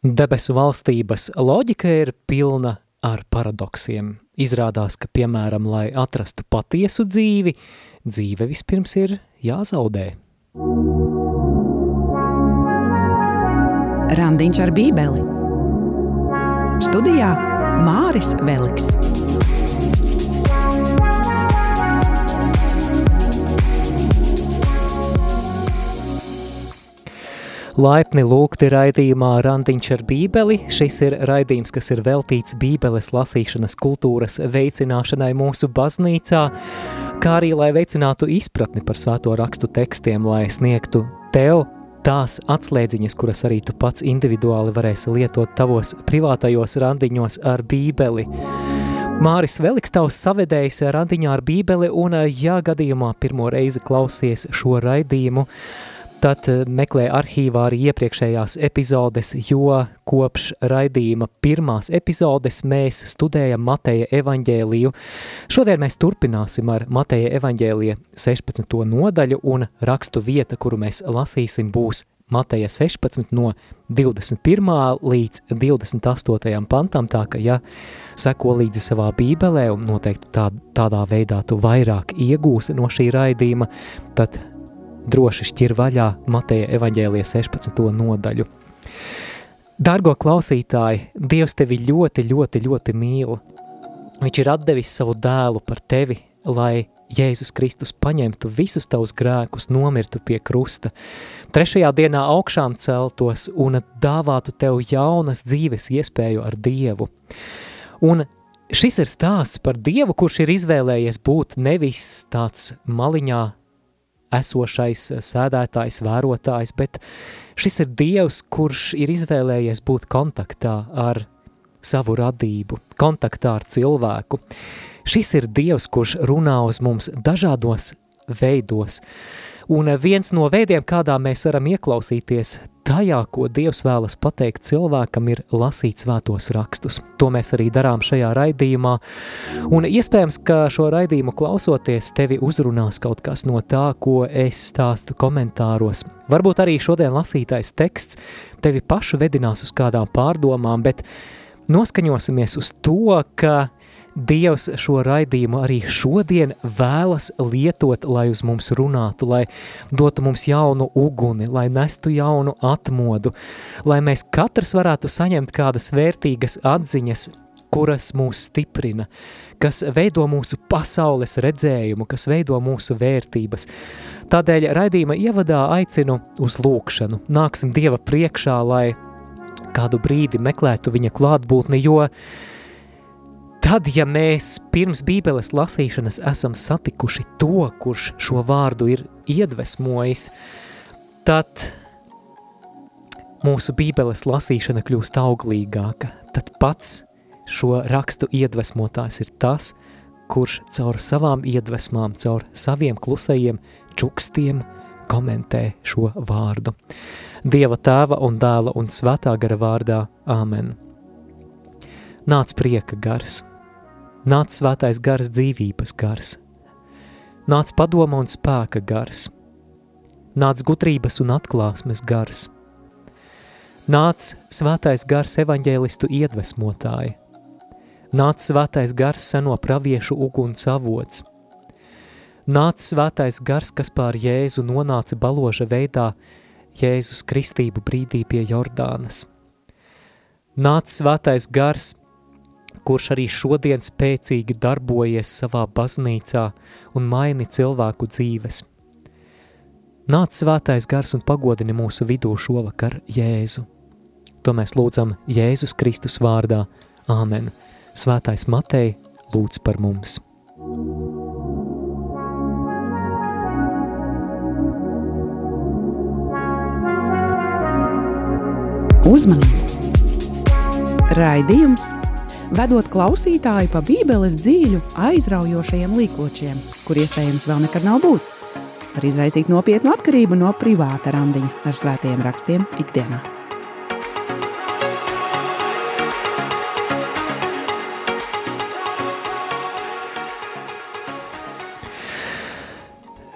Debesu valstības loģika ir pilna ar paradoksiem. Izrādās, ka, piemēram, lai atrastu patiesu dzīvi, dzīve vispirms ir jāzaudē. Randiņš ar bībeli. Studijā Māris Veliks. Laipni lūgti raidījumā Randiņš ar bībeli. Šis ir raidījums, kas ir veltīts bībeles lasīšanas kultūras veicināšanai mūsu baznīcā, kā arī lai veicinātu izpratni par svēto rakstu tekstiem, lai sniegtu tev tās atslēdziņas, kuras arī tu pats individuāli varēsi lietot tavos privātajos randiņos ar bībeli. Māris Veliks tavs savedējs randiņā ar bībeli un, ja gadījumā pirmo reizi klausies šo raidījumu, tad eh, meklē arhīvā arī iepriekšējās epizodes, jo kopš raidījuma pirmās epizodes mēs studējam Mateja evaņģēliju. Šodien mēs turpināsim ar Mateja evaņģēlija 16. nodaļu un rakstu vieta, kuru mēs lasīsim, būs Mateja 16 no 21. līdz 28. pantam, tā ka, ja seko līdzi savā bībelē un noteikti tā, tādā veidā tu vairāk iegūsi no šī raidījuma, tad droši šķir vaļā Mateja evaņģēlija 16. nodaļu. Dargo klausītāji, Dievs tevi ļoti, ļoti, ļoti mīl. Viņš ir atdevis savu dēlu par tevi, lai Jēzus Kristus paņemtu visus tavus grēkus, nomirtu pie krusta, trešajā dienā augšām celtos un dāvātu tev jaunas dzīves iespēju ar Dievu. Un šis ir stāsts par Dievu, kurš ir izvēlējies būt nevis tāds maliņā esošais sēdētājs, vērotājs, bet šis ir Dievs, kurš ir izvēlējies būt kontaktā ar savu radību, kontaktā ar cilvēku. Šis ir Dievs, kurš runā uz mums dažādos veidos, Un viens no veidiem, kādā mēs varam ieklausīties tajā, ko Dievs vēlas pateikt cilvēkam, ir lasīt svētos rakstus. To mēs arī darām šajā raidījumā, un iespējams, ka šo raidījumu klausoties tevi uzrunās kaut kas no tā, ko es stāstu komentāros. Varbūt arī šodien lasītais teksts tevi pašu vedinās uz kādām pārdomām, bet noskaņosimies uz to, ka Dievs šo raidījumu arī šodien vēlas lietot, lai uz mums runātu, lai dotu mums jaunu uguni, lai nestu jaunu atmodu, lai mēs katrs varētu saņemt kādas vērtīgas atziņas, kuras mūs stiprina, kas veido mūsu pasaules redzējumu, kas veido mūsu vērtības. Tādēļ raidījuma ievadā aicinu uz lūkšanu. Nāksim Dieva priekšā, lai kādu brīdi meklētu viņa klātbūtni, jo Tad, ja mēs pirms bībeles lasīšanas esam satikuši to, kurš šo vārdu ir iedvesmojis, tad mūsu bībeles lasīšana kļūst auglīgāka. Tad pats šo rakstu iedvesmotājs ir tas, kurš caur savām iedvesmām, caur saviem klusajiem čukstiem komentē šo vārdu. Dieva tēva un dēla un svētā gara vārdā – Āmen. Nāc prieka gars – Nāc svētais gars dzīvības gars, nāc padoma un spēka gars, nāc gudrības un atklāsmes gars, nāc svētais gars evaņģēlistu iedvesmotāji, nāc svētais gars seno praviešu uguns avots, nāc svētais gars, kas pār Jēzu nonāca baloža veidā Jēzus kristību brīdī pie Jordānas. Nāc svētais gars, kurš arī šodien spēcīgi darbojies savā baznīcā un maini cilvēku dzīves. Nāc svētais gars un pagodini mūsu vidū šovakar Jēzu. To mēs lūdzam Jēzus Kristus vārdā. Āmen. Svētais Matei lūdz par mums. Uzmanību! Raidījums vedot klausītāju pa Bībeles dzīļu aizraujošajiem līkločiem, kur iespējams vēl nekad nav būts, var izraisīt nopietnu atkarību no privāta randiņa ar svētajiem rakstiem ikdienā.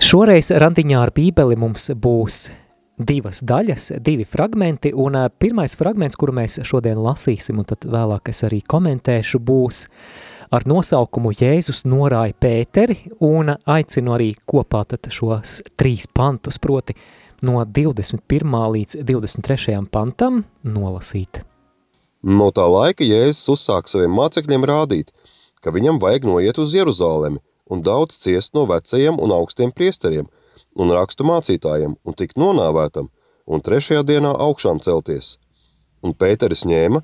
Šoreiz randiņā ar bībeli mums būs divas daļas, divi fragmenti, un pirmais fragments, kuru mēs šodien lasīsim, un tad vēlāk es arī komentēšu, būs ar nosaukumu Jēzus norāja Pēteri, un aicinu arī kopā tad šos trīs pantus, proti no 21. līdz 23. pantam nolasīt. No tā laika Jēzus uzsāk saviem mācekļiem rādīt, ka viņam vajag noiet uz Jeruzālemi un daudz ciest no vecajiem un augstiem priesteriem – un rakstu mācītājiem un tikt nonāvētam, un trešajā dienā augšām celties. Un Pēteris ņēma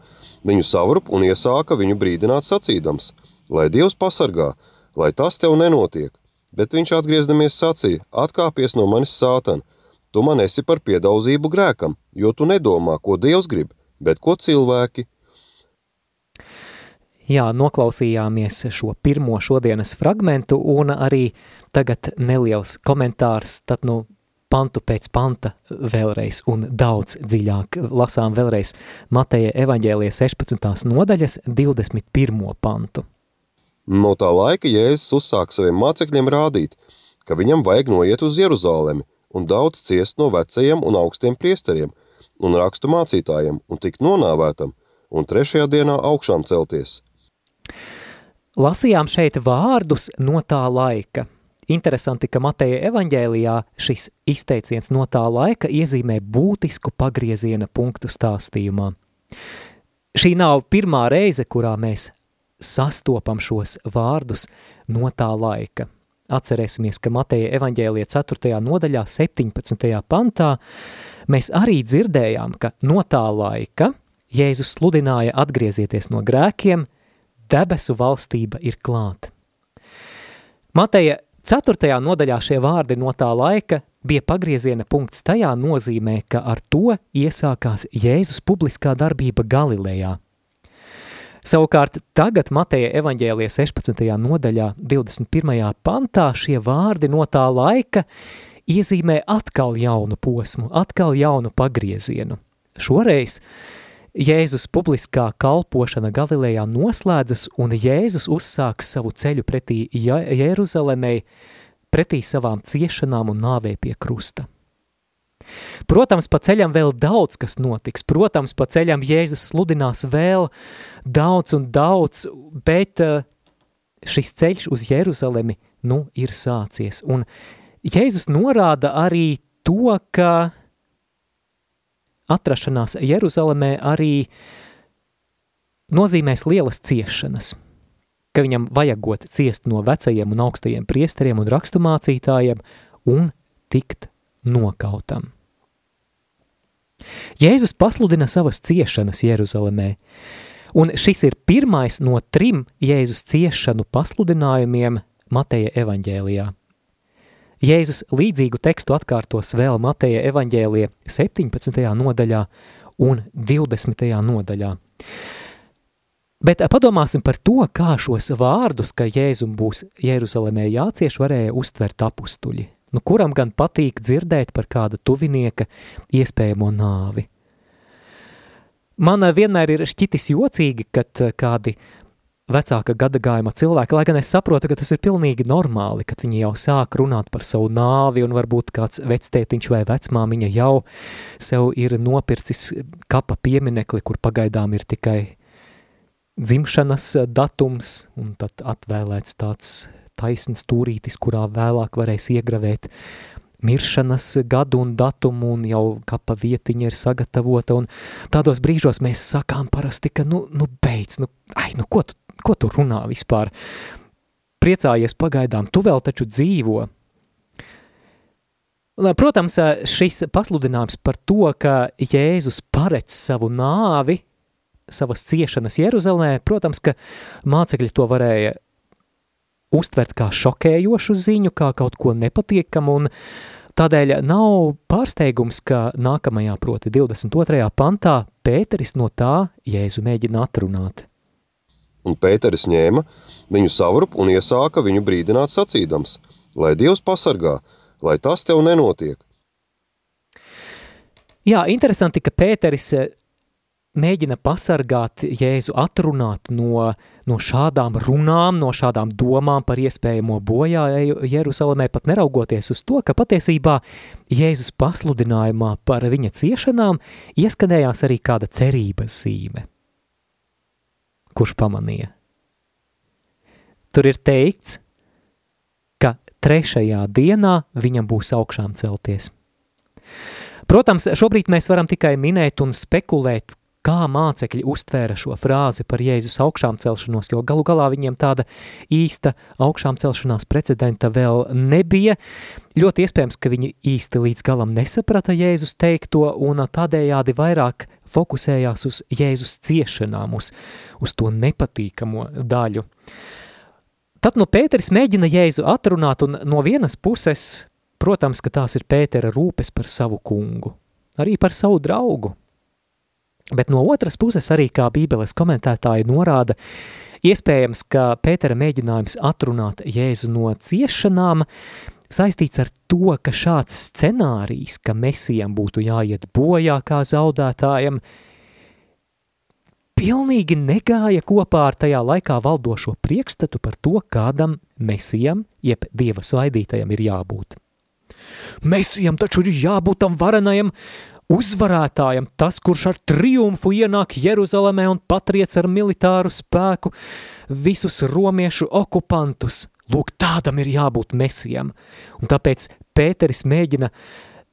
viņu savrup un iesāka viņu brīdināt sacīdams, lai Dievs pasargā, lai tas tev nenotiek. Bet viņš atgriezdamies sacīja, atkāpies no manis sātan, tu man esi par piedauzību grēkam, jo tu nedomā, ko Dievs grib, bet ko cilvēki – Jā, noklausījāmies šo pirmo šodienas fragmentu un arī tagad neliels komentārs, tad nu pantu pēc panta vēlreiz un daudz dziļāk lasām vēlreiz Mateja evaņģēlija 16. nodaļas 21. pantu. No tā laika Jēzus uzsāk saviem mācekļiem rādīt, ka viņam vajag noiet uz Jeruzālemi un daudz ciest no vecajiem un augstiem priesteriem un rakstu mācītājiem un tikt nonāvētam un trešajā dienā augšām celties – Lasījām šeit vārdus no tā laika. Interesanti, ka Mateja evaņģēlijā šis izteiciens no tā laika iezīmē būtisku pagrieziena punktu stāstījumā. Šī nav pirmā reize, kurā mēs sastopam šos vārdus no tā laika. Atcerēsimies, ka Mateja evaņģēlija 4. nodaļā 17. pantā mēs arī dzirdējām, ka no tā laika Jēzus sludināja atgriezieties no grēkiem – debesu valstība ir klāta. Mateja 4. nodaļā šie vārdi no tā laika bija pagrieziena punkts tajā nozīmē, ka ar to iesākās Jēzus publiskā darbība Galilejā. Savukārt tagad Mateja evaņģēlija 16. nodaļā 21. pantā šie vārdi no tā laika iezīmē atkal jaunu posmu, atkal jaunu pagriezienu. Šoreiz Jēzus publiskā kalpošana Galilejā noslēdzas un Jēzus uzsāks savu ceļu pretī Jeruzalemei, pretī savām ciešanām un nāvē pie krusta. Protams, pa ceļam vēl daudz kas notiks, protams, pa ceļam Jēzus sludinās vēl daudz un daudz, bet eh, šis ceļš uz Jeruzalemi nu ir sācies. Un Jēzus norāda arī to, ka atrašanās Jeruzalemē arī nozīmēs lielas ciešanas, ka viņam vajagot ciest no vecajiem un augstajiem priesteriem un rakstumācītājiem un tikt nokautam. Jēzus pasludina savas ciešanas Jeruzalemē, un šis ir pirmais no trim Jēzus ciešanu pasludinājumiem Mateja evaņģēlijā. Jēzus līdzīgu tekstu atkārtos vēl Mateja evaņģēlie 17. nodaļā un 20. nodaļā. Bet padomāsim par to, kā šos vārdus, ka Jēzum būs Jeruzalemē jācieš, varēja uztvert apustuļi. Nu, kuram gan patīk dzirdēt par kāda tuvinieka iespējamo nāvi? Man vienmēr ir šķitis jocīgi, kad kādi vecāka gadagājuma cilvēki, lai gan es saprotu, ka tas ir pilnīgi normāli, kad viņi jau sāk runāt par savu nāvi un varbūt kāds vectētiņš vai vecmāmiņa jau sev ir nopircis kapa pieminekli, kur pagaidām ir tikai dzimšanas datums un tad atvēlēts tāds taisns stūrītis, kurā vēlāk varēs iegravēt miršanas gadu un datumu, un jau kapa vietiņa ir sagatavota, tādos brīžos mēs sakām parasti, ka, nu, nu beidz, nu, ai, nu, ko tu ko tu runā vispār? Priecājies pagaidām, tu vēl taču dzīvo. Protams, šis pasludinājums par to, ka Jēzus paredz savu nāvi, savas ciešanas Jeruzalemē, protams, ka mācekļi to varēja uztvert kā šokējošu ziņu, kā kaut ko nepatīkamu, un tādēļ nav pārsteigums, ka nākamajā, proti 22. pantā, Pēteris no tā Jēzu mēģina atrunāt un Pēteris ņēma viņu savrup un iesāka viņu brīdināt sacīdams, lai Dievs pasargā, lai tas tev nenotiek. Jā, interesanti, ka Pēteris eh, mēģina pasargāt Jēzu, atrunāt no, no šādām runām, no šādām domām par iespējamo bojāju Jerusalemē, pat neraugoties uz to, ka patiesībā Jēzus pasludinājumā par viņa ciešanām ieskanējās arī kāda cerības zīme. Kurš pamanīja? Tur ir teikts, ka trešajā dienā viņam būs augšām celties. Protams, šobrīd mēs varam tikai minēt un spekulēt, kā mācekļi uztvēra šo frāzi par Jēzus augšām celšanos, jo galu galā viņiem tāda īsta augšām celšanās precedenta vēl nebija. Ļoti iespējams, ka viņi īsti līdz galam nesaprata Jēzus teikto un tādējādi vairāk fokusējās uz Jēzus ciešanām, uz, uz to nepatīkamo daļu. Tad nu Pēteris mēģina Jēzu atrunāt un no vienas puses, protams, ka tās ir Pētera rūpes par savu kungu, arī par savu draugu, Bet no otras puses arī kā bībeles komentētāji norāda, iespējams, ka Pētera mēģinājums atrunāt Jēzu no ciešanām saistīts ar to, ka šāds scenārijs, ka mesijam būtu jāiet bojā kā zaudētājam, pilnīgi negāja kopā ar tajā laikā valdošo priekšstatu par to, kādam mesijam, jeb dieva svaidītajam ir jābūt. Mesijam taču ir jābūt tam varenajam, uzvarētājam, tas, kurš ar triumfu ienāk Jeruzalemē un patriec ar militāru spēku visus romiešu okupantus. Lūk, tādam ir jābūt mesijam. Un tāpēc Pēteris mēģina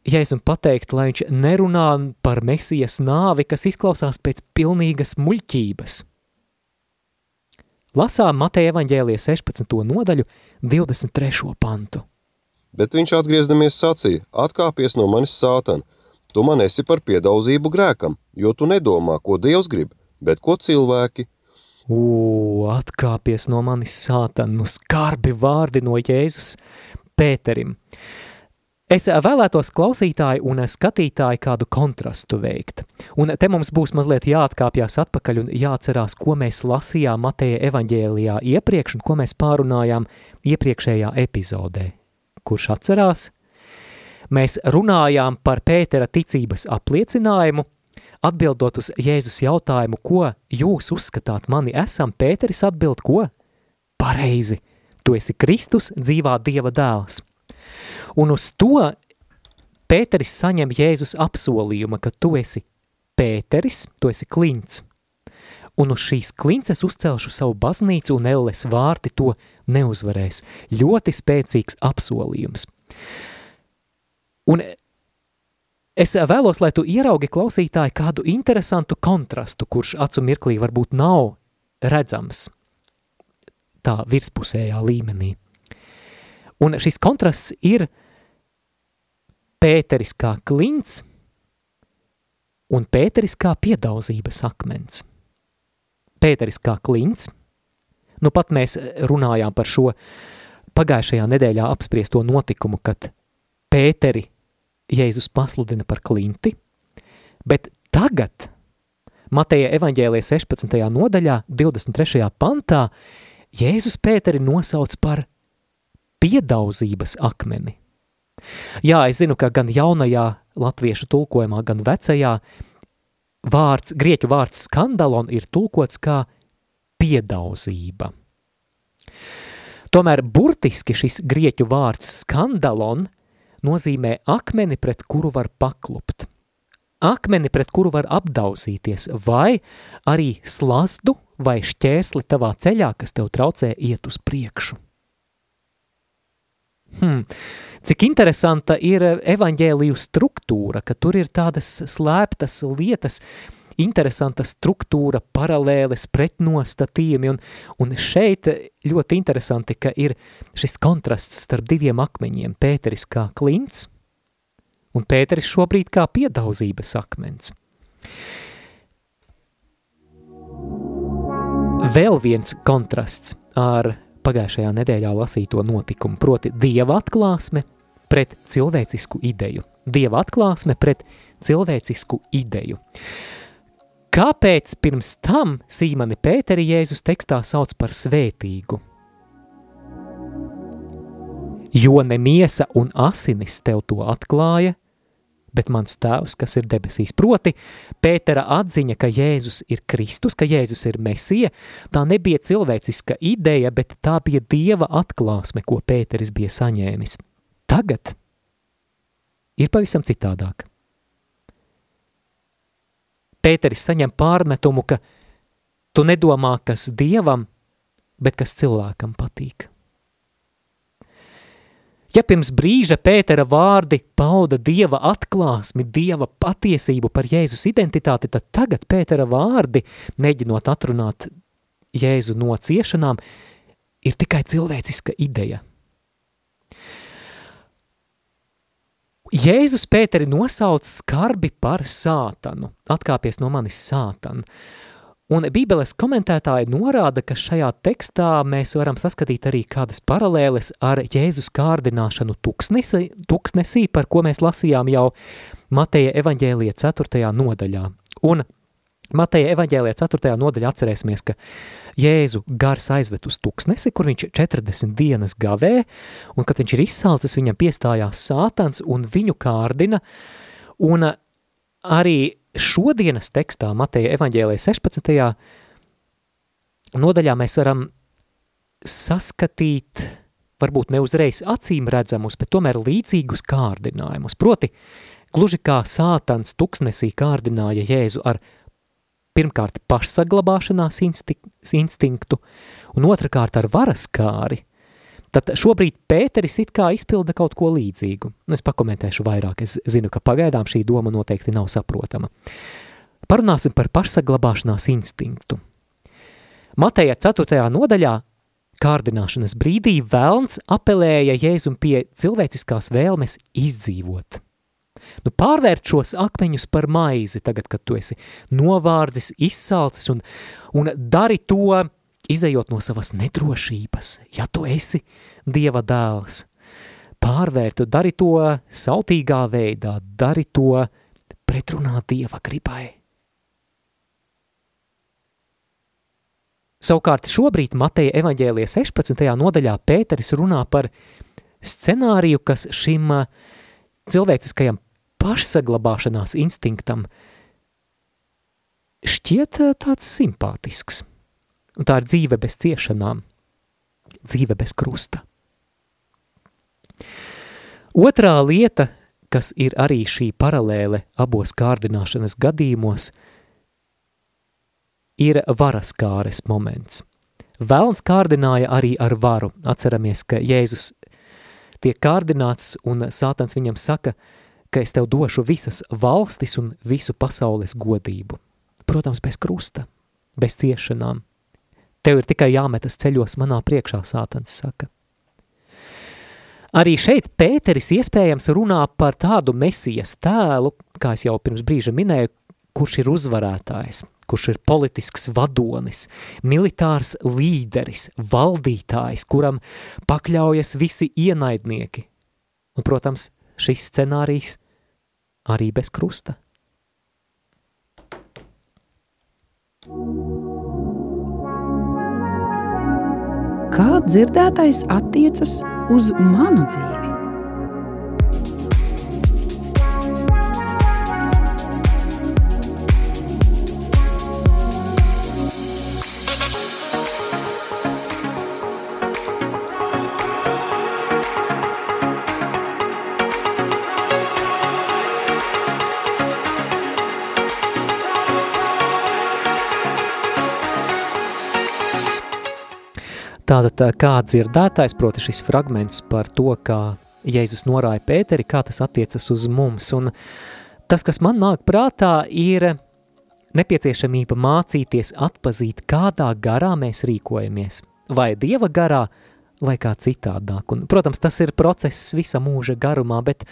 Jēzum pateikt, lai viņš nerunā par mesijas nāvi, kas izklausās pēc pilnīgas muļķības. Lasām Mateja evaņģēlija 16. nodaļu 23. pantu. Bet viņš atgriezdamies sacīja, atkāpies no manis sātana, Tu man esi par piedauzību grēkam, jo tu nedomā, ko Dievs grib, bet ko cilvēki. Ū, atkāpies no manis sātan, nu skarbi vārdi no Jēzus Pēterim. Es vēlētos klausītāji un skatītāji kādu kontrastu veikt. Un te mums būs mazliet jāatkāpjās atpakaļ un jāatcerās, ko mēs lasījām Mateja evaņģēlijā iepriekš un ko mēs pārunājām iepriekšējā epizodē. Kurš atcerās? Mēs runājām par Pētera ticības apliecinājumu, atbildot uz Jēzus jautājumu, ko jūs uzskatāt mani esam, Pēteris atbild, ko? Pareizi, tu esi Kristus, dzīvā Dieva dēls. Un uz to Pēteris saņem Jēzus apsolījuma, ka tu esi Pēteris, tu esi klints. Un uz šīs klinces uzcelšu savu baznīcu un elles vārti to neuzvarēs. Ļoti spēcīgs apsolījums. Un es vēlos, lai tu ieraugi klausītāji kādu interesantu kontrastu, kurš acu mirklī varbūt nav redzams tā virspusējā līmenī. Un šis kontrasts ir Pēteris kā klints un Pēteris kā piedauzības akmens. Pēteris kā klints, nu pat mēs runājām par šo pagājušajā nedēļā apspriesto notikumu, kad Pēteri Jēzus pasludina par klinti, bet tagad Mateja evaņģēlija 16. nodaļā, 23. pantā, Jēzus Pēteri nosauc par piedauzības akmeni. Jā, es zinu, ka gan jaunajā latviešu tulkojumā, gan vecajā vārds, grieķu vārds skandalon ir tulkots kā piedauzība. Tomēr burtiski šis grieķu vārds skandalon nozīmē akmeni, pret kuru var paklupt. Akmeni, pret kuru var apdauzīties, vai arī slazdu vai šķērsli tavā ceļā, kas tev traucē iet uz priekšu. Hmm. Cik interesanta ir evaņģēliju struktūra, ka tur ir tādas slēptas lietas, uh, interesanta struktūra, paralēles, pretnostatījumi, un, un šeit ļoti interesanti, ka ir šis kontrasts starp diviem akmeņiem, Pēteris kā klints, un Pēteris šobrīd kā piedauzības akmens. Vēl viens kontrasts ar pagājušajā nedēļā lasīto notikumu, proti dieva atklāsme pret cilvēcisku ideju. Dieva atklāsme pret cilvēcisku ideju. Kāpēc pirms tam Sīmani Pēteri Jēzus tekstā sauc par svētīgu? Jo ne miesa un asinis tev to atklāja, bet mans tēvs, kas ir debesīs. Proti, Pētera atziņa, ka Jēzus ir Kristus, ka Jēzus ir Mesija, tā nebija cilvēciska ideja, bet tā bija Dieva atklāsme, ko Pēteris bija saņēmis. Tagad ir pavisam citādāk. Pēteris saņem pārmetumu, ka tu nedomā, kas Dievam, bet kas cilvēkam patīk. Ja pirms brīža Pētera vārdi pauda Dieva atklāsmi, Dieva patiesību par Jēzus identitāti, tad tagad Pētera vārdi, mēģinot atrunāt Jēzu no ciešanām, ir tikai cilvēciska ideja. Jēzus Pēteri nosauc skarbi par sātanu, atkāpies no manis sātanu. Un Bībeles komentētāji norāda, ka šajā tekstā mēs varam saskatīt arī kādas paralēles ar Jēzus kārdināšanu tuksnesi, tuksnesī, par ko mēs lasījām jau Mateja evaņģēlija 4. nodaļā. Un Mateja evaņģēlija 4. nodaļā atcerēsimies, ka Jēzu gars aizved uz tuksnesi, kur viņš 40 dienas gavē, un kad viņš ir izsalcis, viņam piestājās sātans un viņu kārdina, un arī šodienas tekstā, Mateja evaņģēlē 16. nodaļā mēs varam saskatīt, varbūt ne uzreiz acīm redzamus, bet tomēr līdzīgus kārdinājumus. Proti, gluži kā sātans tuksnesī kārdināja Jēzu ar pirmkārt pašsaglabāšanās instinktu un otrkārt ar varaskāri, Tad šobrīd Pēteris it kā izpilda kaut ko līdzīgu. Nu, es pakomentēšu vairāk, es zinu, ka pagaidām šī doma noteikti nav saprotama. Parunāsim par pašsaglabāšanās instinktu. Mateja 4. nodaļā kārdināšanas brīdī velns apelēja Jēzum pie cilvēciskās vēlmes izdzīvot. Nu, pārvērt šos akmeņus par maizi, tagad, kad tu esi novārdis, izsalcis un, un dari to izējot no savas nedrošības, ja tu esi Dieva dēls, pārvērtu, dari to sautīgā veidā, dari to pretrunā Dieva gribai. Savukārt šobrīd Mateja evaņģēlija 16. nodaļā Pēteris runā par scenāriju, kas šim cilvēciskajam pašsaglabāšanās instinktam šķiet tāds simpātisks. Un tā ir dzīve bez ciešanām, dzīve bez krusta. Otrā lieta, kas ir arī šī paralēle abos kārdināšanas gadījumos, ir varas kāres moments. Velns kārdināja arī ar varu. Atceramies, ka Jēzus tiek kārdināts un sātans viņam saka, ka es tev došu visas valstis un visu pasaules godību. Protams, bez krusta, bez ciešanām. Tev ir tikai jāmetas ceļos manā priekšā, sātans saka. Arī šeit Pēteris iespējams runā par tādu mesijas tēlu, kā es jau pirms brīža minēju, kurš ir uzvarētājs, kurš ir politisks vadonis, militārs līderis, valdītājs, kuram pakļaujas visi ienaidnieki. Un, protams, šis scenārijs arī bez krusta. kā dzirdētais attiecas uz manu dzīvi. Tātad kā dzirdētājs, proti šis fragments par to, kā Jēzus norāja Pēteri, kā tas attiecas uz mums. Un tas, kas man nāk prātā, ir nepieciešamība mācīties atpazīt, kādā garā mēs rīkojamies. Vai Dieva garā, vai kā citādāk. Un, protams, tas ir process visa mūža garumā, bet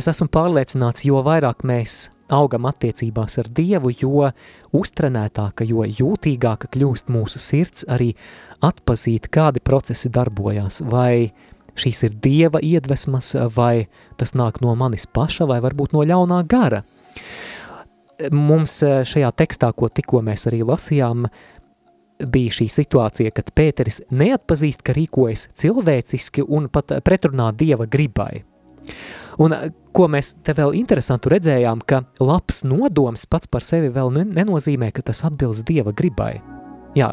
es esmu pārliecināts, jo vairāk mēs augam attiecībās ar Dievu, jo uztrenētāka, jo jūtīgāka kļūst mūsu sirds arī atpazīt, kādi procesi darbojās, vai šīs ir Dieva iedvesmas, vai tas nāk no manis paša, vai varbūt no ļaunā gara. Mums šajā tekstā, ko tikko mēs arī lasījām, bija šī situācija, kad Pēteris neatpazīst, ka rīkojas cilvēciski un pat pretrunā Dieva gribai. Un ko mēs te vēl interesantu redzējām, ka labs nodoms pats par sevi vēl nenozīmē, ka tas atbilst Dieva gribai. Jā,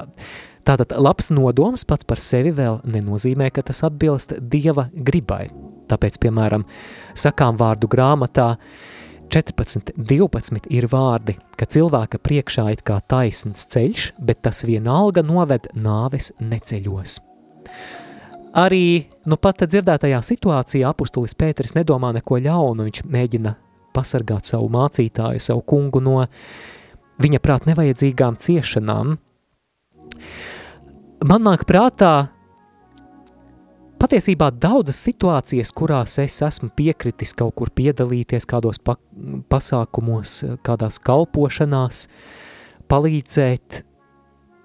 tātad labs nodoms pats par sevi vēl nenozīmē, ka tas atbilst Dieva gribai. Tāpēc, piemēram, sakām vārdu grāmatā 14, 12 ir vārdi, ka cilvēka priekšā it kā taisns ceļš, bet tas vienalga noved nāves neceļos. Arī nu pat dzirdētajā situācijā apustulis Pēteris nedomā neko ļaunu, viņš mēģina pasargāt savu mācītāju, savu kungu no viņa prāt nevajadzīgām ciešanām. Man nāk prātā patiesībā daudzas situācijas, kurās es esmu piekritis kaut kur piedalīties kādos pa pasākumos, kādās kalpošanās, palīdzēt,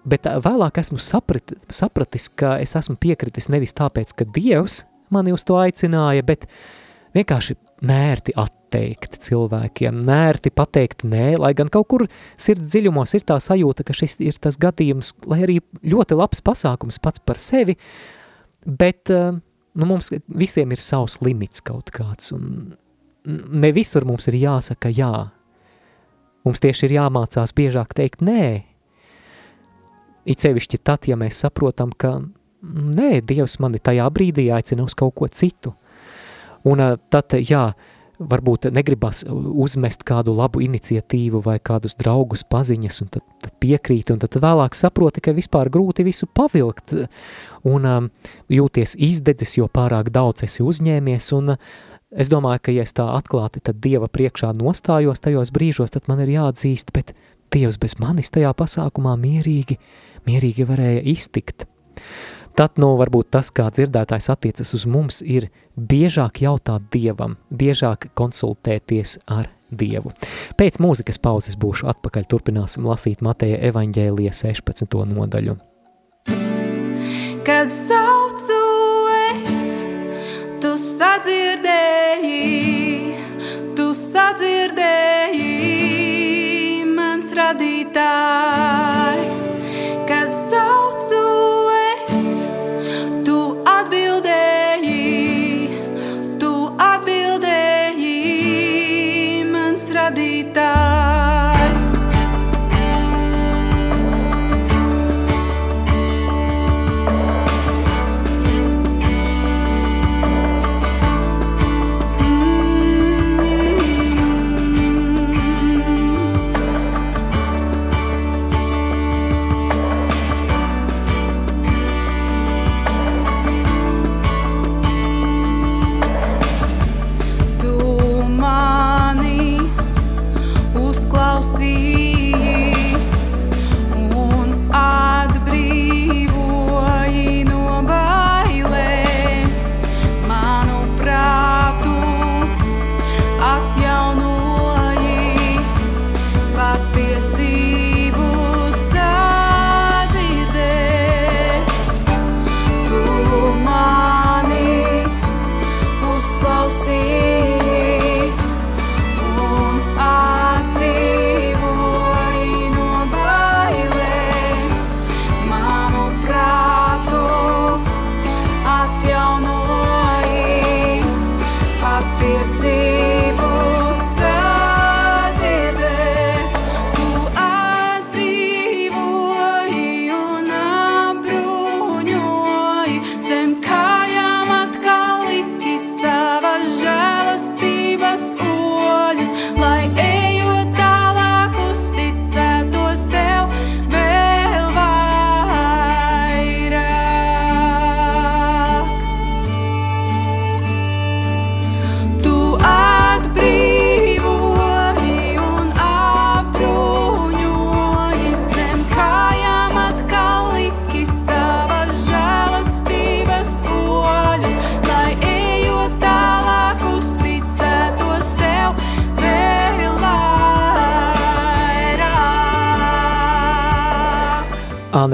bet vēlāk esmu saprat, sapratis, ka es esmu piekritis nevis tāpēc, ka Dievs mani uz to aicināja, bet vienkārši nērti atteikt cilvēkiem, nērti pateikt nē, lai gan kaut kur sirds dziļumos ir tā sajūta, ka šis ir tas gadījums, lai arī ļoti labs pasākums pats par sevi, Bet nu, mums visiem ir savs limits kaut kāds, un ne visur mums ir jāsaka jā. Mums tieši ir jāmācās biežāk teikt nē. It sevišķi tad, ja mēs saprotam, ka nē, Dievs mani tajā brīdī aicina uz kaut ko citu. Un tad, jā, varbūt negribas uzmest kādu labu iniciatīvu vai kādus draugus paziņas, un tad, tad piekrīt, un tad vēlāk saproti, ka vispār grūti visu pavilkt, un um, jūties izdedzis, jo pārāk daudz esi uzņēmies, un es domāju, ka ja es tā atklāti tad Dieva priekšā nostājos tajos brīžos, tad man ir jāatzīst, bet Dievs bez manis tajā pasākumā mierīgi, mierīgi varēja iztikt. Tad, nu, varbūt tas, kā dzirdētājs attiecas uz mums, ir biežāk jautāt Dievam, biežāk konsultēties ar Dievu. Pēc mūzikas pauzes būšu atpakaļ, turpināsim lasīt Mateja evaņģēlija 16. nodaļu. Kad saucu es, tu sadzirdēji, tu sadzirdēji mans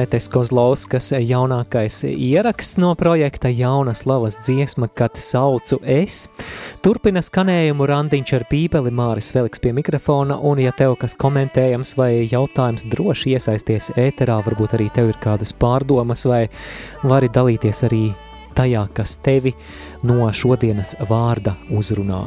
Anetes Kozlovskas jaunākais ieraksts no projekta Jauna slavas dziesma, kad saucu es. Turpina skanējumu randiņš ar bībeli Māris Veliks pie mikrofona, un ja tev kas komentējams vai jautājums droši iesaisties ēterā, varbūt arī tev ir kādas pārdomas vai vari dalīties arī tajā, kas tevi no šodienas vārda uzrunā.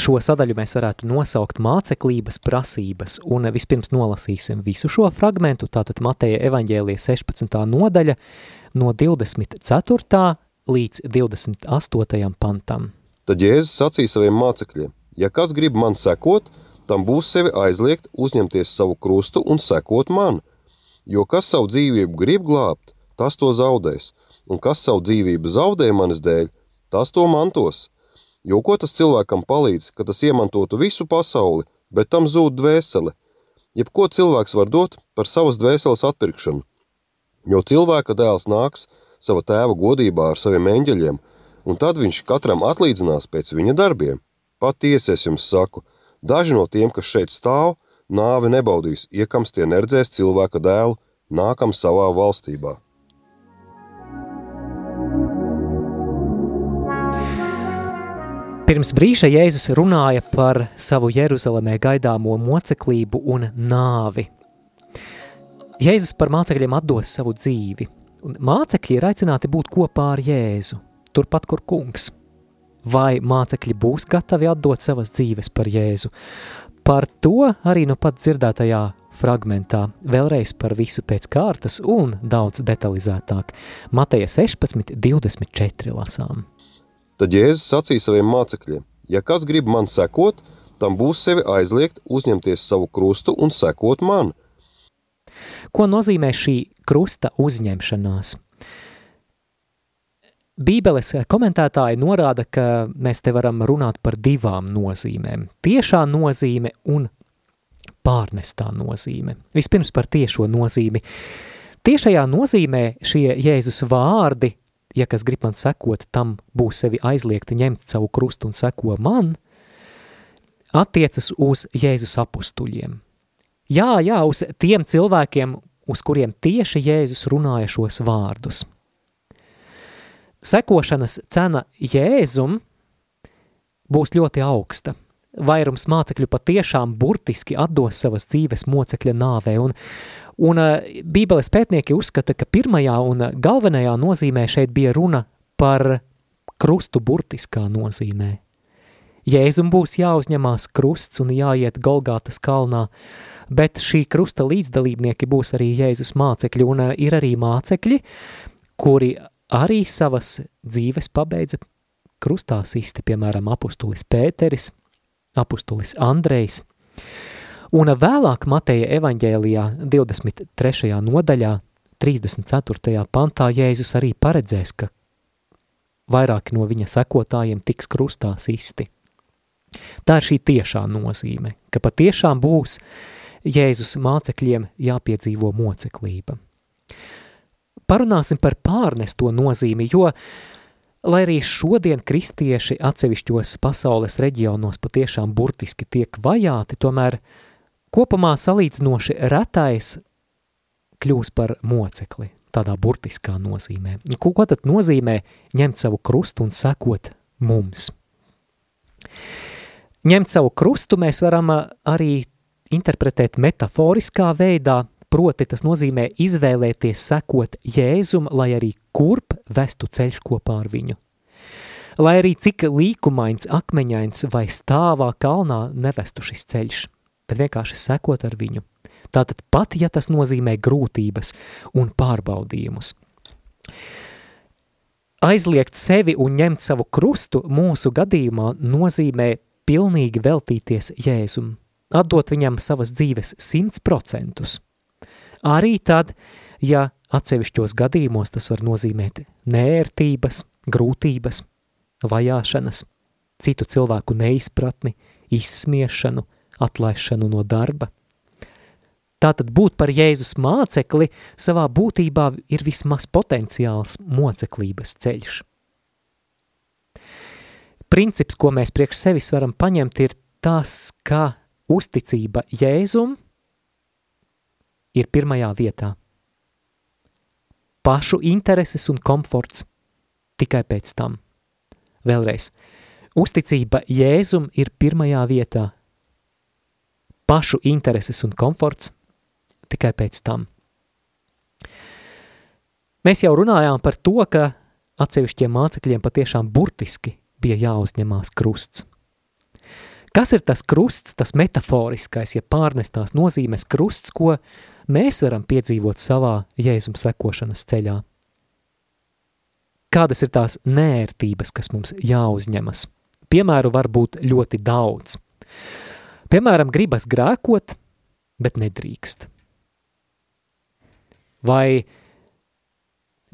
šo sadaļu mēs varētu nosaukt māceklības prasības, un vispirms nolasīsim visu šo fragmentu, tātad Mateja evaņģēlija 16. nodaļa no 24. līdz 28. pantam. Tad Jēzus sacīja saviem mācekļiem, ja kas grib man sekot, tam būs sevi aizliegt uzņemties savu krustu un sekot man, jo kas savu dzīvību grib glābt, tas to zaudēs – un kas savu dzīvību zaudē manis dēļ, tas to mantos. Jo ko tas cilvēkam palīdz, ka tas iemantotu visu pasauli, bet tam zūd dvēsele? Jebko cilvēks var dot par savas dvēseles atpirkšanu. Jo cilvēka dēls nāks sava tēva godībā ar saviem eņģeļiem, un tad viņš katram atlīdzinās pēc viņa darbiem. Patiesi es jums saku, daži no tiem, kas šeit stāv, nāvi nebaudīs, iekams tie neredzēs cilvēka dēlu, nākam savā valstībā. Pirms brīža Jēzus runāja par savu Jeruzalemē gaidāmo moceklību un nāvi. Jēzus par mācekļiem atdos savu dzīvi, un mācekļi ir aicināti būt kopā ar Jēzu, turpat, kur kungs. Vai mācekļi būs gatavi atdot savas dzīves par Jēzu? Par to arī nu pat dzirdētajā fragmentā, vēlreiz par visu pēc kārtas un daudz detalizētāk. Mateja 16, 24 lasām. Tad Jēzus sacīja saviem mācekļiem: Ja kas grib man sekot, tam būs sevi aizliegt, uzņemties savu krustu un sekot man. Ko nozīmē šī krusta uzņemšanās? Bībeles komentētāji norāda, ka mēs te varam runāt par divām nozīmēm – tiešā nozīme un pārnestā nozīme. Vispirms par tiešo nozīmi. Tiešajā nozīmē šie Jēzus vārdi ja kas grib man sekot, tam būs sevi aizliegti ņemt savu krustu un seko man, attiecas uz Jēzus apustuļiem. Jā, jā, uz tiem cilvēkiem, uz kuriem tieši Jēzus runāja šos vārdus. Sekošanas cena Jēzum būs ļoti augsta. Vairums mācekļu patiešām burtiski atdos savas dzīves mocekļa nāvē, un Un eh, Bībeles pētnieki uzskata, ka pirmajā un galvenajā nozīmē šeit bija runa par krustu burtiskā nozīmē. Jēzum būs jāuzņemās krusts un jāiet Golgātas kalnā, bet šī krusta līdzdalībnieki būs arī Jēzus mācekļi, un eh, ir arī mācekļi, kuri arī savas dzīves pabeidza krustā sisti, piemēram, apustulis Pēteris, apustulis Andrejs. Un vēlāk Mateja evaņģēlijā 23. nodaļā 34. pantā Jēzus arī paredzēs, ka vairāki no viņa sekotājiem tiks krustā sisti. Tā ir šī tiešā nozīme, ka patiešām būs Jēzus mācekļiem jāpiedzīvo moceklība. Parunāsim par pārnesto nozīmi, jo, lai arī šodien kristieši atsevišķos pasaules reģionos patiešām burtiski tiek vajāti, tomēr – Kopumā salīdzinoši retais kļūs par mocekli, tādā burtiskā nozīmē. Ko, ko tad nozīmē ņemt savu krustu un sekot mums? Ņemt savu krustu mēs varam arī interpretēt metaforiskā veidā, proti tas nozīmē izvēlēties sekot Jēzum, lai arī kurp vestu ceļš kopā ar viņu. Lai arī cik līkumains, akmeņains vai stāvā kalnā nevestu šis ceļš – bet vienkārši sekot ar viņu. Tātad pat, ja tas nozīmē grūtības un pārbaudījumus. Aizliegt sevi un ņemt savu krustu mūsu gadījumā nozīmē pilnīgi veltīties Jēzum, atdot viņam savas dzīves simts procentus. Arī tad, ja atsevišķos gadījumos tas var nozīmēt nērtības, grūtības, vajāšanas, citu cilvēku neizpratni, izsmiešanu – atlaišanu no darba. Tātad būt par Jēzus mācekli savā būtībā ir vismaz potenciāls moceklības ceļš. Princips, ko mēs priekš sevis varam paņemt, ir tas, ka uzticība Jēzum ir pirmajā vietā. Pašu intereses un komforts tikai pēc tam. Vēlreiz, uzticība Jēzum ir pirmajā vietā. Pašu intereses un komforts tikai pēc tam. Mēs jau runājām par to, ka atsevišķiem mācekļiem patiešām burtiski bija jāuzņemās krusts. Kas ir tas krusts, tas metaforiskais, ja pārnestās nozīmes krusts, ko mēs varam piedzīvot savā Jēzum sekošanas ceļā? Kādas ir tās nērtības, kas mums jāuzņemas? Piemēru var būt ļoti daudz. Piemēram, gribas grēkot, bet nedrīkst. Vai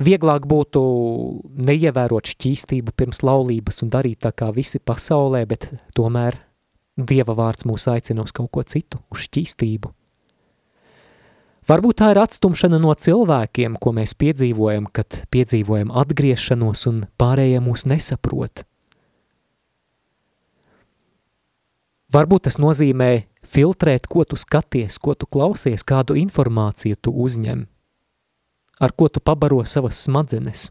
vieglāk būtu neievērot šķīstību pirms laulības un darīt tā kā visi pasaulē, bet tomēr Dieva vārds mūs aicina uz kaut ko citu, uz šķīstību. Varbūt tā ir atstumšana no cilvēkiem, ko mēs piedzīvojam, kad piedzīvojam atgriešanos un pārējie mūs nesaprot. Varbūt tas nozīmē filtrēt, ko tu skaties, ko tu klausies, kādu informāciju tu uzņem ar ko tu pabaro savas smadzenes.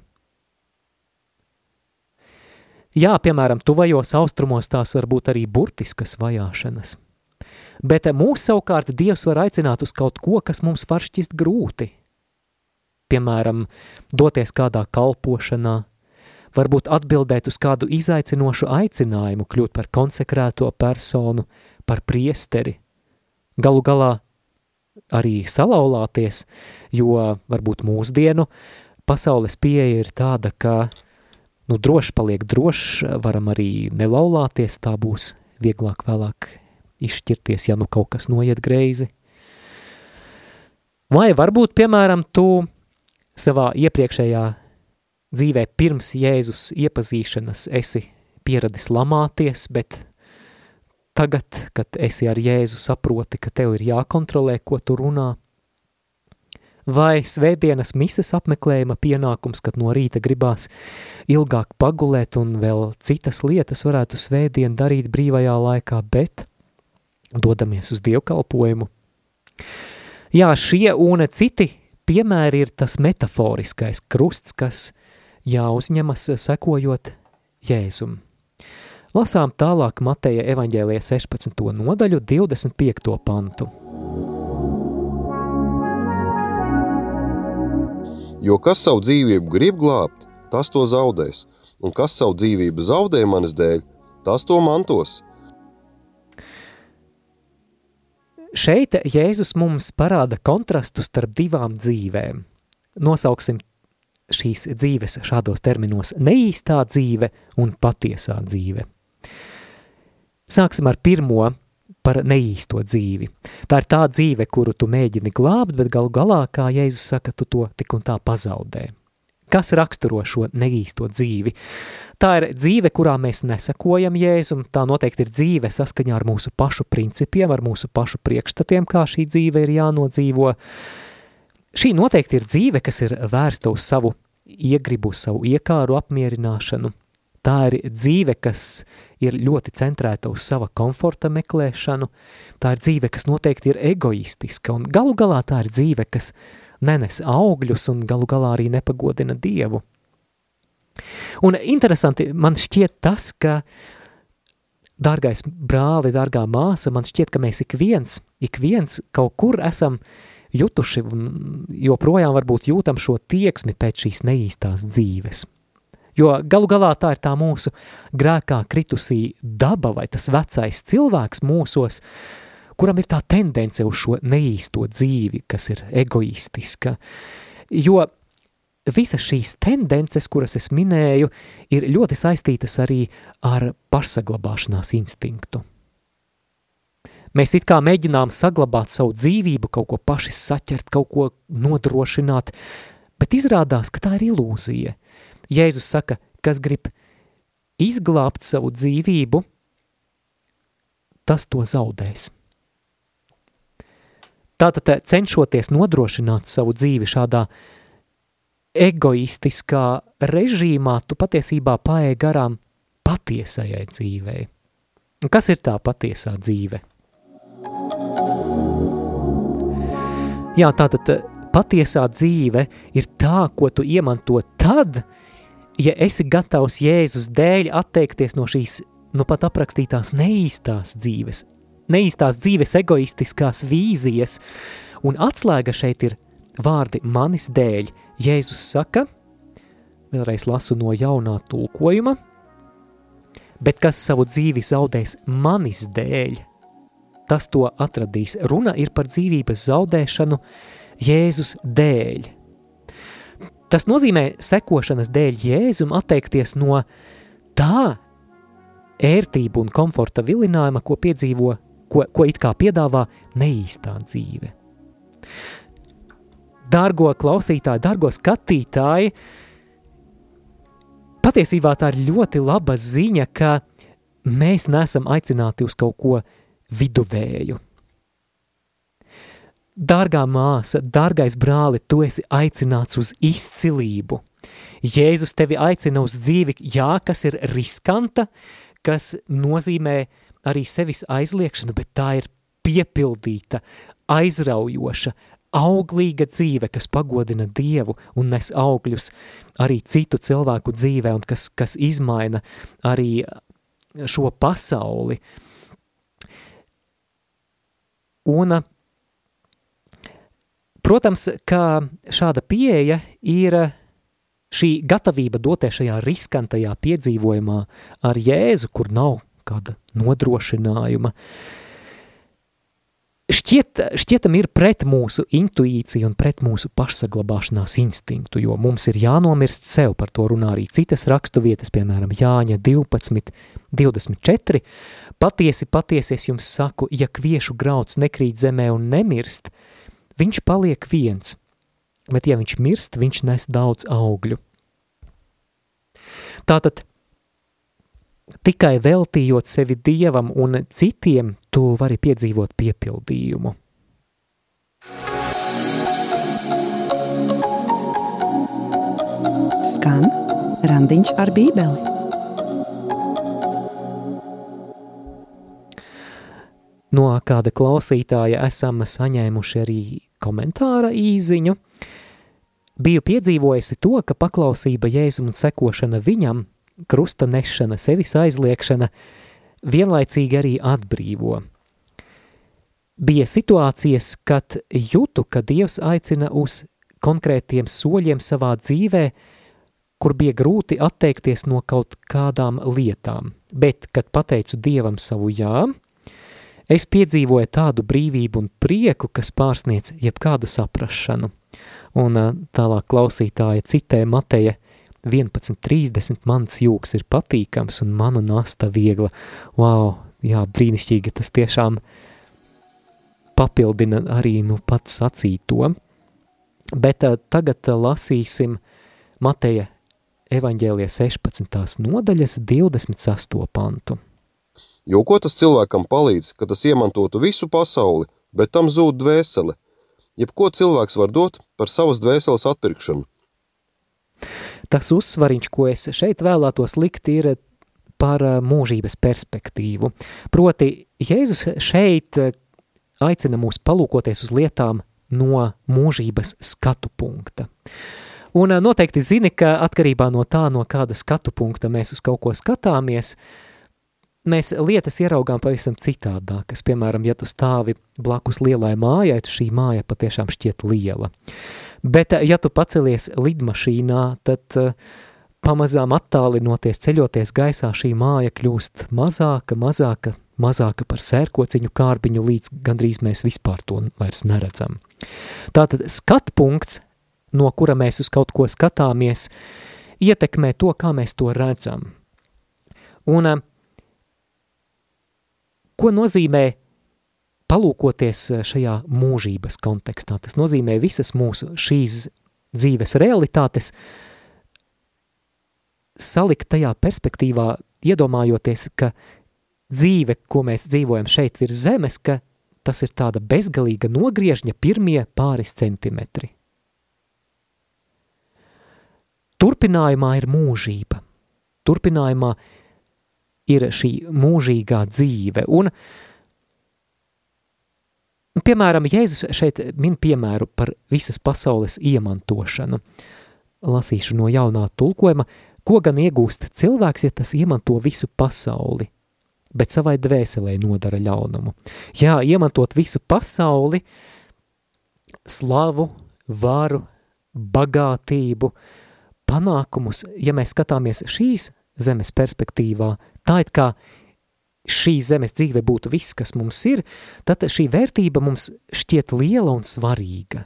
Jā, piemēram, tuvajos austrumos tās var būt arī burtiskas vajāšanas. Bet mūs savukārt Dievs var aicināt uz kaut ko, kas mums var šķist grūti. Piemēram, doties kādā kalpošanā, varbūt atbildēt uz kādu izaicinošu aicinājumu, kļūt par konsekrēto personu, par priesteri. Galu galā arī salauzties, jo varbūt mūsdienu pasaules pieeja ir tāda, ka nu, droši paliek drošs, varam arī nelaulāties, tā būs vieglāk vēlāk izšķirties, ja nu kaut kas noiet greizi. Vai varbūt, piemēram, tu savā iepriekšējā dzīvē pirms Jēzus iepazīšanas esi pieradis lamāties, bet tagad, kad esi ar Jēzu saproti, ka tev ir jākontrolē, ko tu runā, vai svētdienas mises apmeklējuma pienākums, kad no rīta gribās ilgāk pagulēt un vēl citas lietas varētu svētdien darīt brīvajā laikā, bet dodamies uz dievkalpojumu. Jā, šie un citi piemēri ir tas metaforiskais krusts, kas jāuzņemas sekojot Jēzum. Lasām tālāk Mateja evaņģēlija 16. nodaļu 25. pantu. Jo kas savu dzīvību grib glābt, tas to zaudēs, un kas savu dzīvību zaudē manas dēļ, tas to mantos. Šeit Jēzus mums parāda kontrastu starp divām dzīvēm. Nosauksim šīs dzīves šādos terminos – neīstā dzīve un patiesā dzīve. Sāksim ar pirmo par neīsto dzīvi. Tā ir tā dzīve, kuru tu mēģini glābt, bet galu galā, kā Jēzus saka, tu to tik un tā pazaudē. Kas raksturo šo neīsto dzīvi? Tā ir dzīve, kurā mēs nesakojam Jēzum, tā noteikti ir dzīve saskaņā ar mūsu pašu principiem, ar mūsu pašu priekšstatiem, kā šī dzīve ir jānodzīvo. Šī noteikti ir dzīve, kas ir vērsta uz savu iegribu, savu iekāru apmierināšanu, Tā ir dzīve, kas ir ļoti centrēta uz sava komforta meklēšanu, tā ir dzīve, kas noteikti ir egoistiska, un galu galā tā ir dzīve, kas nenes augļus un galu galā arī nepagodina Dievu. Un interesanti, man šķiet tas, ka, dārgais brāli, dārgā māsa, man šķiet, ka mēs ik viens, ik viens kaut kur esam jutuši un joprojām varbūt jūtam šo tieksmi pēc šīs neīstās dzīves – Jo galu galā tā ir tā mūsu grēkā kritusī daba vai tas vecais cilvēks mūsos, kuram ir tā tendence uz šo neīsto dzīvi, kas ir egoistiska. Jo visas šīs tendences, kuras es minēju, ir ļoti saistītas arī ar pašsaglabāšanās instinktu. Mēs it kā mēģinām saglabāt savu dzīvību, kaut ko paši saķert, kaut ko nodrošināt, bet izrādās, ka tā ir ilūzija. Jēzus saka, kas grib izglābt savu dzīvību, tas to zaudēs. Tātad cenšoties nodrošināt savu dzīvi šādā egoistiskā režīmā, tu patiesībā paēji garām patiesajai dzīvei. Kas ir tā patiesā dzīve? Jā, tātad patiesā dzīve ir tā, ko tu iemanto tad, ja esi gatavs Jēzus dēļ atteikties no šīs nu pat aprakstītās neīstās dzīves, neīstās dzīves egoistiskās vīzijas, un atslēga šeit ir vārdi manis dēļ. Jēzus saka, vēlreiz lasu no jaunā tulkojuma, bet kas savu dzīvi zaudēs manis dēļ, tas to atradīs. Runa ir par dzīvības zaudēšanu Jēzus dēļ. Tas nozīmē sekošanas dēļ Jēzum atteikties no tā ērtību un komforta vilinājuma, ko piedzīvo, ko, ko it kā piedāvā neīstā dzīve. Dārgo klausītāji, dārgo skatītāji, patiesībā tā ir ļoti laba ziņa, ka mēs neesam aicināti uz kaut ko viduvēju. Dārgā māsa, dārgais brāli, tu esi aicināts uz izcilību. Jēzus tevi aicina uz dzīvi, jā, kas ir riskanta, kas nozīmē arī sevis aizliekšanu, bet tā ir piepildīta, aizraujoša, auglīga dzīve, kas pagodina Dievu un nes augļus arī citu cilvēku dzīvē un kas, kas izmaina arī šo pasauli. Un, protams, ka šāda pieeja ir šī gatavība doties šajā riskantajā piedzīvojumā ar Jēzu, kur nav kāda nodrošinājuma, šķiet, šķietam ir pret mūsu intuīciju un pret mūsu pašsaglabāšanās instinktu, jo mums ir jānomirst sev, par to runā arī citas rakstu vietas, piemēram, Jāņa 12, 24. Patiesi, patiesi es jums saku, ja kviešu grauds nekrīt zemē un nemirst, viņš paliek viens, bet ja viņš mirst, viņš nes daudz augļu. Tātad tikai veltījot sevi Dievam un citiem, tu vari piedzīvot piepildījumu. Skan randiņš ar bībeli. No kāda klausītāja esam saņēmuši arī komentāra īziņu. Biju piedzīvojusi to, ka paklausība Jēzum un sekošana viņam, krusta nešana, sevis aizliekšana, vienlaicīgi arī atbrīvo. Bija situācijas, kad jūtu, ka Dievs aicina uz konkrētiem soļiem savā dzīvē, kur bija grūti atteikties no kaut kādām lietām, bet, kad pateicu Dievam savu jā, Es piedzīvoju tādu brīvību un prieku, kas pārsniec jebkādu saprašanu. Un tālāk klausītāja citē Mateja 11.30 mans jūks ir patīkams un mana nasta viegla. Wow, jā, brīnišķīgi, tas tiešām papildina arī nu pats sacīto. Bet uh, tagad uh, lasīsim Mateja evaņģēlie 16. nodaļas 28. pantu. Jo ko tas cilvēkam palīdz, ka tas iemantotu visu pasauli, bet tam zūd dvēsele? Jebko cilvēks var dot par savas dvēseles atpirkšanu. Tas uzsvariņš, ko es šeit vēlētos likt, ir par mūžības perspektīvu. Proti, Jēzus šeit aicina mūs palūkoties uz lietām no mūžības skatu punkta. Un noteikti zini, ka atkarībā no tā, no kāda skatu punkta mēs uz kaut ko skatāmies, uh, mēs lietas ieraugām pavisam citādākas. Piemēram, ja tu stāvi blakus lielai mājai, tad šī māja patiešām šķiet liela. Bet, ja tu pacelies lidmašīnā, tad uh, pamazām attālinoties, ceļoties gaisā, šī māja kļūst mazāka, mazāka, mazāka par sērkociņu kārbiņu, līdz gandrīz mēs vispār to vairs neredzam. Tātad skatpunkts, no kura mēs uz kaut ko skatāmies, ietekmē to, kā mēs to redzam. Un uh, Ko nozīmē palūkoties eh, šajā mūžības kontekstā? Tas nozīmē visas mūsu šīs dzīves realitātes salikt tajā perspektīvā, iedomājoties, ka dzīve, ko mēs dzīvojam šeit virs zemes, ka tas ir tāda bezgalīga nogriežņa pirmie pāris centimetri. Turpinājumā ir mūžība. Turpinājumā ir šī mūžīgā dzīve. Un, piemēram, Jēzus šeit min piemēru par visas pasaules iemantošanu. Lasīšu no jaunā tulkojuma, ko gan iegūst cilvēks, ja tas iemanto visu pasauli, bet savai dvēselē nodara ļaunumu. Jā, iemantot visu pasauli, slavu, varu, bagātību, panākumus, ja mēs skatāmies šīs zemes perspektīvā, tā it kā šī zemes dzīve būtu viss, kas mums ir, tad šī vērtība mums šķiet liela un svarīga.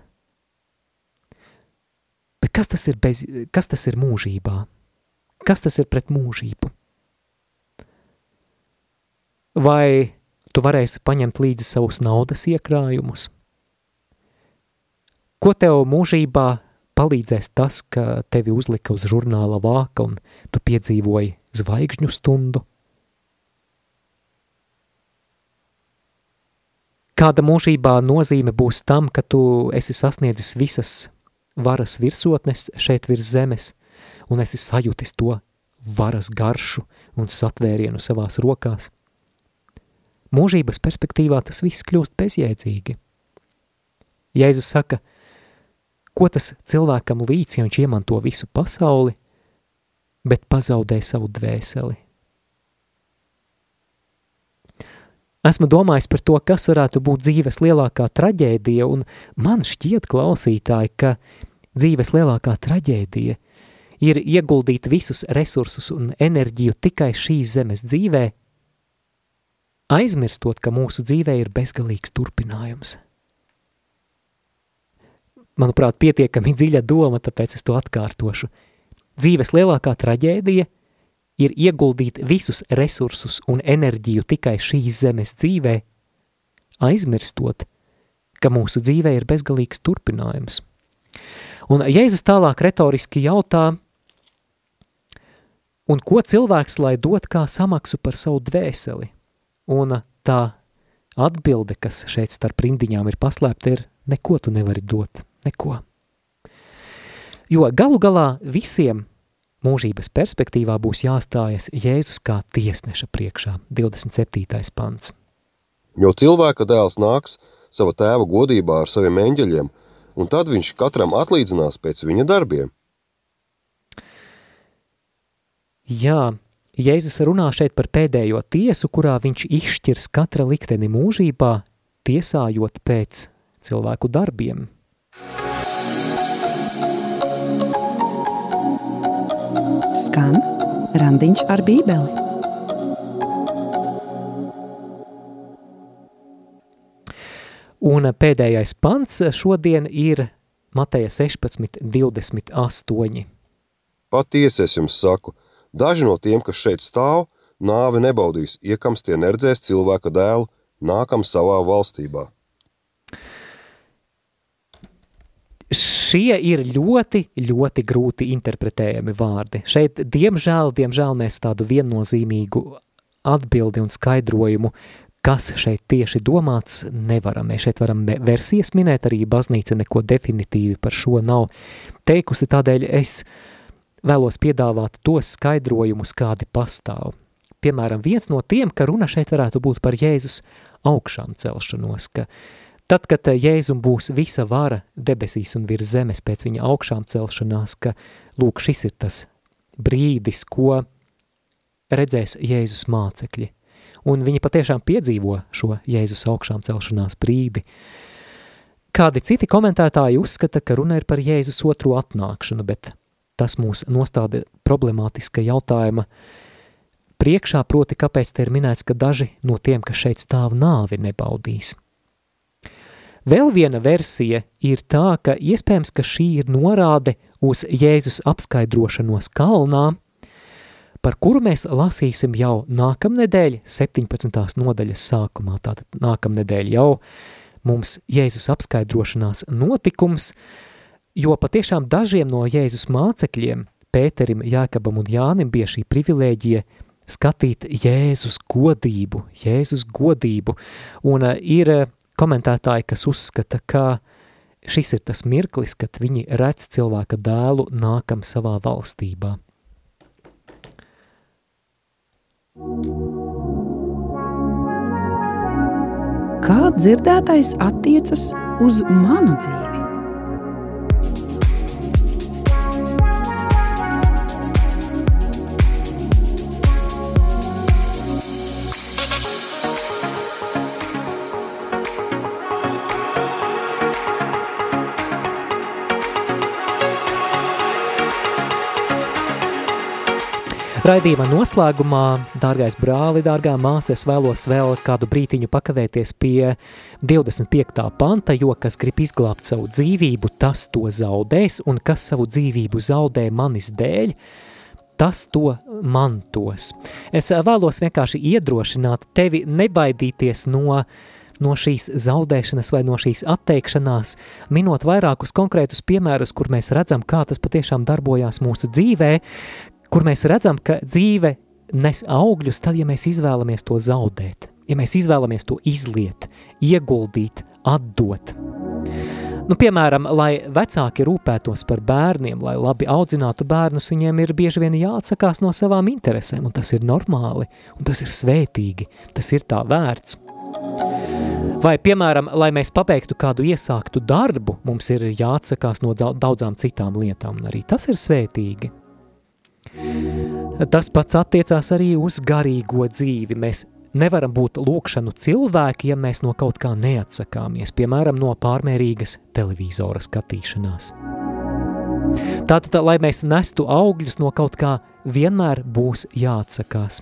Bet kas tas ir, bez, kas tas ir mūžībā? Kas tas ir pret mūžību? Vai tu varēsi paņemt līdzi savus naudas iekrājumus? Ko tev mūžībā palīdzēs tas, ka tevi uzlika uz žurnāla vāka un tu piedzīvoji zvaigžņu stundu? Kāda mūžībā nozīme būs tam, ka tu esi sasniedzis visas varas virsotnes šeit virs zemes un esi sajūtis to varas garšu un satvērienu savās rokās? Mūžības perspektīvā tas viss kļūst bezjēdzīgi. Jēzus saka – Ko tas cilvēkam līdz, ja viņš iemanto visu pasauli, bet pazaudē savu dvēseli? Esmu domājis par to, kas varētu būt dzīves lielākā traģēdija, un man šķiet, klausītāji, ka dzīves lielākā traģēdija ir ieguldīt visus resursus un enerģiju tikai šīs zemes dzīvē, aizmirstot, ka mūsu dzīvē ir bezgalīgs turpinājums manuprāt, pietiekami dziļa doma, tāpēc es to atkārtošu. Dzīves lielākā traģēdija ir ieguldīt visus resursus un enerģiju tikai šīs zemes dzīvē, aizmirstot, ka mūsu dzīvē ir bezgalīgs turpinājums. Un Jēzus tālāk retoriski jautā, un ko cilvēks lai dot kā samaksu par savu dvēseli? Un tā atbilde, kas šeit starp rindiņām ir paslēpta, ir neko tu nevari dot. Neko. Jo galu galā visiem mūžības perspektīvā būs jāstājas Jēzus kā tiesneša priekšā, 27. pants. Jo cilvēka dēls nāks sava tēva godībā ar saviem eņģeļiem, un tad viņš katram atlīdzinās pēc viņa darbiem. Jā, Jēzus runā šeit par pēdējo tiesu, kurā viņš izšķirs katra likteni mūžībā, tiesājot pēc cilvēku darbiem. Skan randiņš ar bībeli. Un pēdējais pants šodien ir Mateja 16, 28. Patiesi es jums saku, daži no tiem, kas šeit stāv, nāvi nebaudīs, iekams tie neredzēs cilvēka dēlu, nākam savā valstībā. Šie ir ļoti, ļoti grūti interpretējami vārdi. Šeit, diemžēl, diemžēl mēs tādu viennozīmīgu atbildi un skaidrojumu, kas šeit tieši domāts, nevaram. Mēs šeit varam versijas minēt, arī baznīca neko definitīvi par šo nav teikusi, tādēļ es vēlos piedāvāt tos skaidrojumus, kādi pastāv. Piemēram, viens no tiem, ka runa šeit varētu būt par Jēzus augšām celšanos, ka uh, Tad, kad eh, Jēzum būs visa vara debesīs un virs zemes pēc viņa augšām celšanās, ka, lūk, šis ir tas brīdis, ko redzēs Jēzus mācekļi. Un viņi patiešām piedzīvo šo Jēzus augšām celšanās brīdi. Kādi citi komentētāji uzskata, ka runa ir par Jēzus otro atnākšanu, bet tas mūs nostāda problemātiska jautājuma priekšā, proti, kāpēc te ir minēts, ka daži no tiem, kas šeit stāv nāvi, nebaudīs – Vēl viena versija ir tā, ka iespējams, ka šī ir norāde uz Jēzus apskaidrošanos kalnā, par kuru mēs lasīsim jau nākamnedēļ, 17. nodaļas sākumā. Tātad nākamnedēļ jau mums Jēzus apskaidrošanās notikums, jo patiešām dažiem no Jēzus mācekļiem, Pēterim, Jākabam un Jānim bija šī privilēģija skatīt Jēzus godību, Jēzus godību, un ir komentētāji, kas uzskata, ka šis ir tas mirklis, kad viņi redz cilvēka dēlu nākam savā valstībā. Kā dzirdētais attiecas uz manu dzīvi? Raidījuma noslēgumā, dārgais brāli, dārgā māsa, es vēlos vēl kādu brītiņu pakavēties pie 25. panta, jo kas grib izglābt savu dzīvību, tas to zaudēs, un kas savu dzīvību zaudē manis dēļ, tas to mantos. Es vēlos vienkārši iedrošināt tevi nebaidīties no no šīs zaudēšanas vai no šīs atteikšanās, minot vairākus konkrētus piemērus, kur mēs redzam, kā tas patiešām darbojās mūsu dzīvē, kur mēs redzam, ka dzīve nes augļus tad, ja mēs izvēlamies to zaudēt, ja mēs izvēlamies to izliet, ieguldīt, atdot. Nu, piemēram, lai vecāki rūpētos par bērniem, lai labi audzinātu bērnus, viņiem ir bieži vien jāatsakās no savām interesēm, un tas ir normāli, un tas ir svētīgi, tas ir tā vērts. Vai, piemēram, lai mēs pabeigtu kādu iesāktu darbu, mums ir jāatsakās no daudzām citām lietām, un arī tas ir svētīgi. Tas pats attiecās arī uz garīgo dzīvi. Mēs nevaram būt lūkšanu cilvēki, ja mēs no kaut kā neatsakāmies, piemēram, no pārmērīgas televizora skatīšanās. Tātad, lai mēs nestu augļus no kaut kā, vienmēr būs jāatsakās.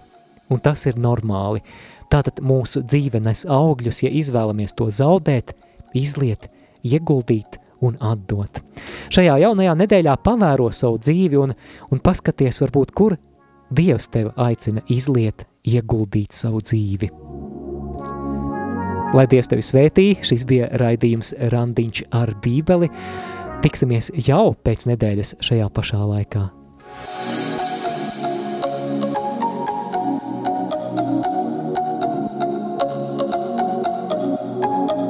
Un tas ir normāli. Tātad mūsu dzīve nes augļus, ja izvēlamies to zaudēt, izliet, ieguldīt un atdot. Šajā jaunajā nedēļā pavēro savu dzīvi un, un paskaties varbūt, kur Dievs tevi aicina izliet, ieguldīt savu dzīvi. Lai Dievs tevi svētī, šis bija raidījums Randiņš ar bībeli. Tiksimies jau pēc nedēļas šajā pašā laikā.